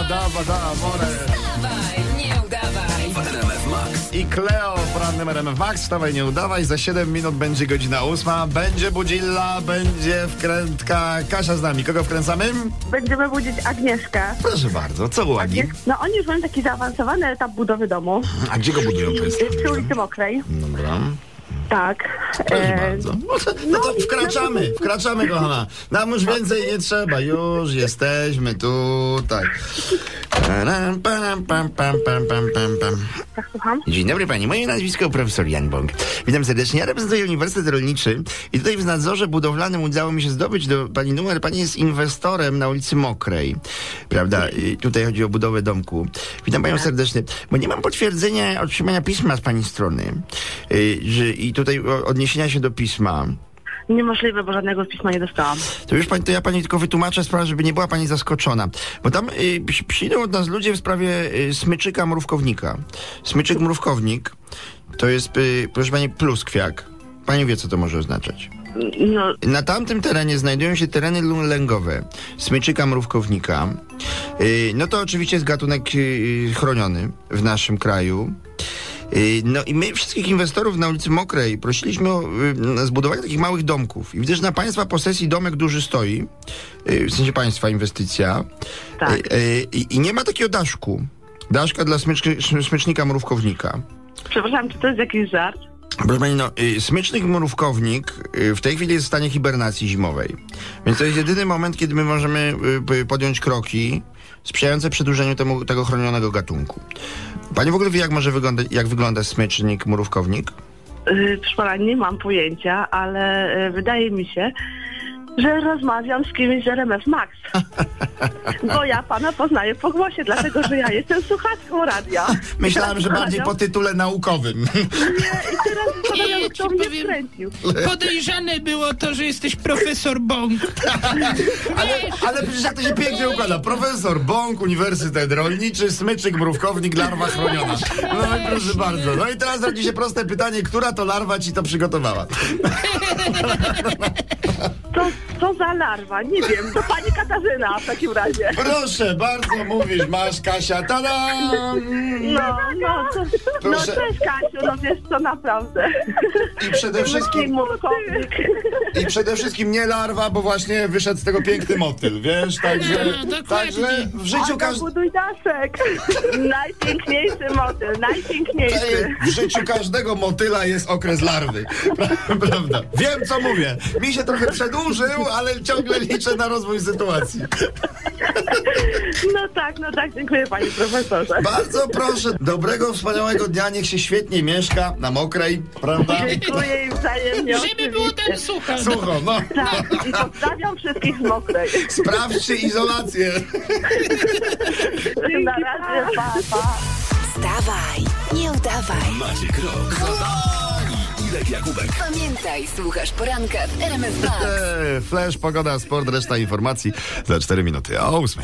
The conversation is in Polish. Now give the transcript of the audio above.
daba, da, more. Dawaj, nie udawaj. RMF Max. I Cleo w rannym RMF Max. Wstawaj, nie udawaj. Za 7 minut będzie godzina 8. Będzie budzilla, będzie wkrętka. Kasia z nami. Kogo wkręcamy? Będziemy budzić Agnieszkę. Proszę bardzo. Co u Agi? Agniesz... No oni już mają taki zaawansowany etap budowy domu A gdzie go budują? To jest? przy ulicy Mokrej. Dobra. Tak. Proszę bardzo. No to, no to wkraczamy, wkraczamy, kochana. Nam już więcej nie trzeba, już jesteśmy tutaj. Pam, pam, pam, pam, pam, pam, pam, tak, słucham. Dzień dobry pani, moje nazwisko profesor Jan Bąk. Witam serdecznie, ja reprezentuję Uniwersytet Rolniczy i tutaj w nadzorze budowlanym udało mi się zdobyć do pani numer. Pani jest inwestorem na ulicy Mokrej, prawda? I tutaj chodzi o budowę domku. Witam panią serdecznie, bo nie mam potwierdzenia otrzymania pisma z pani strony y, że, i tutaj o- odniesienia się do pisma. Niemożliwe, bo żadnego pisma nie dostałam. To już pani, to ja pani tylko wytłumaczę sprawę, żeby nie była pani zaskoczona. Bo tam y, przy- przyjdą od nas ludzie w sprawie y, smyczyka mrówkownika. Smyczyk mrówkownik to jest, y, proszę pani, pluskwiak. Pani wie, co to może oznaczać. No, Na tamtym terenie znajdują się tereny lęgowe smyczyka mrówkownika. Y, No to oczywiście jest gatunek y, chroniony w naszym kraju. Y, No i my wszystkich inwestorów na ulicy Mokrej prosiliśmy o y, zbudowanie takich małych domków. I widzę, że na państwa posesji domek duży stoi, y, w sensie państwa inwestycja. Tak. I nie ma takiego daszku. Daszka dla smycznika mrówkownika. przepraszam, czy to jest jakiś żart? Proszę pani, no, y, smycznik mrówkownik y, w tej chwili jest w stanie hibernacji zimowej. Więc to jest jedyny moment, kiedy my możemy y, podjąć kroki sprzyjające przedłużeniu temu, tego chronionego gatunku. Pani w ogóle wie, jak może wyglądać, jak wygląda smycznik mrówkownik? Proszę pana, nie mam pojęcia, ale wydaje mi się, że rozmawiam z kimś z RMF Max. Bo ja pana poznaję po głosie, dlatego że ja jestem słuchaczką radia. Myślałem, że teraz bardziej po tytule naukowym. Nie, i teraz zastanawiam, Ja kto ci mnie powiem-. Podejrzane było to, że jesteś profesor Bąk. Ale, ale przecież jak to się pięknie układa. Profesor Bąk, Uniwersytet Rolniczy, smyczek mrówkownik, larwa chroniona. No i proszę bardzo. No i teraz rodzi się proste pytanie, która to larwa ci to przygotowała? Co, co za larwa? Nie wiem, to pani Katarzyna w takim razie. Proszę bardzo, mówisz, masz Kasia, tada! No, no, no cześć Kasiu, no wiesz co, naprawdę. I przede wszystkim, i przede wszystkim nie larwa, bo właśnie wyszedł z tego piękny motyl, wiesz, także, No, także w życiu każdy... buduj daszek. Najpiękniejszy motyl, najpiękniejszy. W życiu każdego motyla jest okres larwy. Pra- Prawda? Wiem, co mówię. Mi się trochę przedłużył, ale ciągle liczę na rozwój sytuacji. No tak, no tak, dziękuję panie profesorze. Bardzo proszę, dobrego, wspaniałego dnia, niech się świetnie mieszka na mokrej, prawda? Dziękuję im wzajemnie. Żeby było tam oczywiście. sucho. Sucho, no. Tak, i pozdrawiam wszystkich z mokrej. Sprawdźcie izolację. Na razie, pa, pa. Wstawaj, nie udawaj. Maciek Rok. Irek Jakubek. Pamiętaj, słuchasz poranka w RMF Max. Flash, pogoda, sport, reszta informacji za 4 minuty o 8.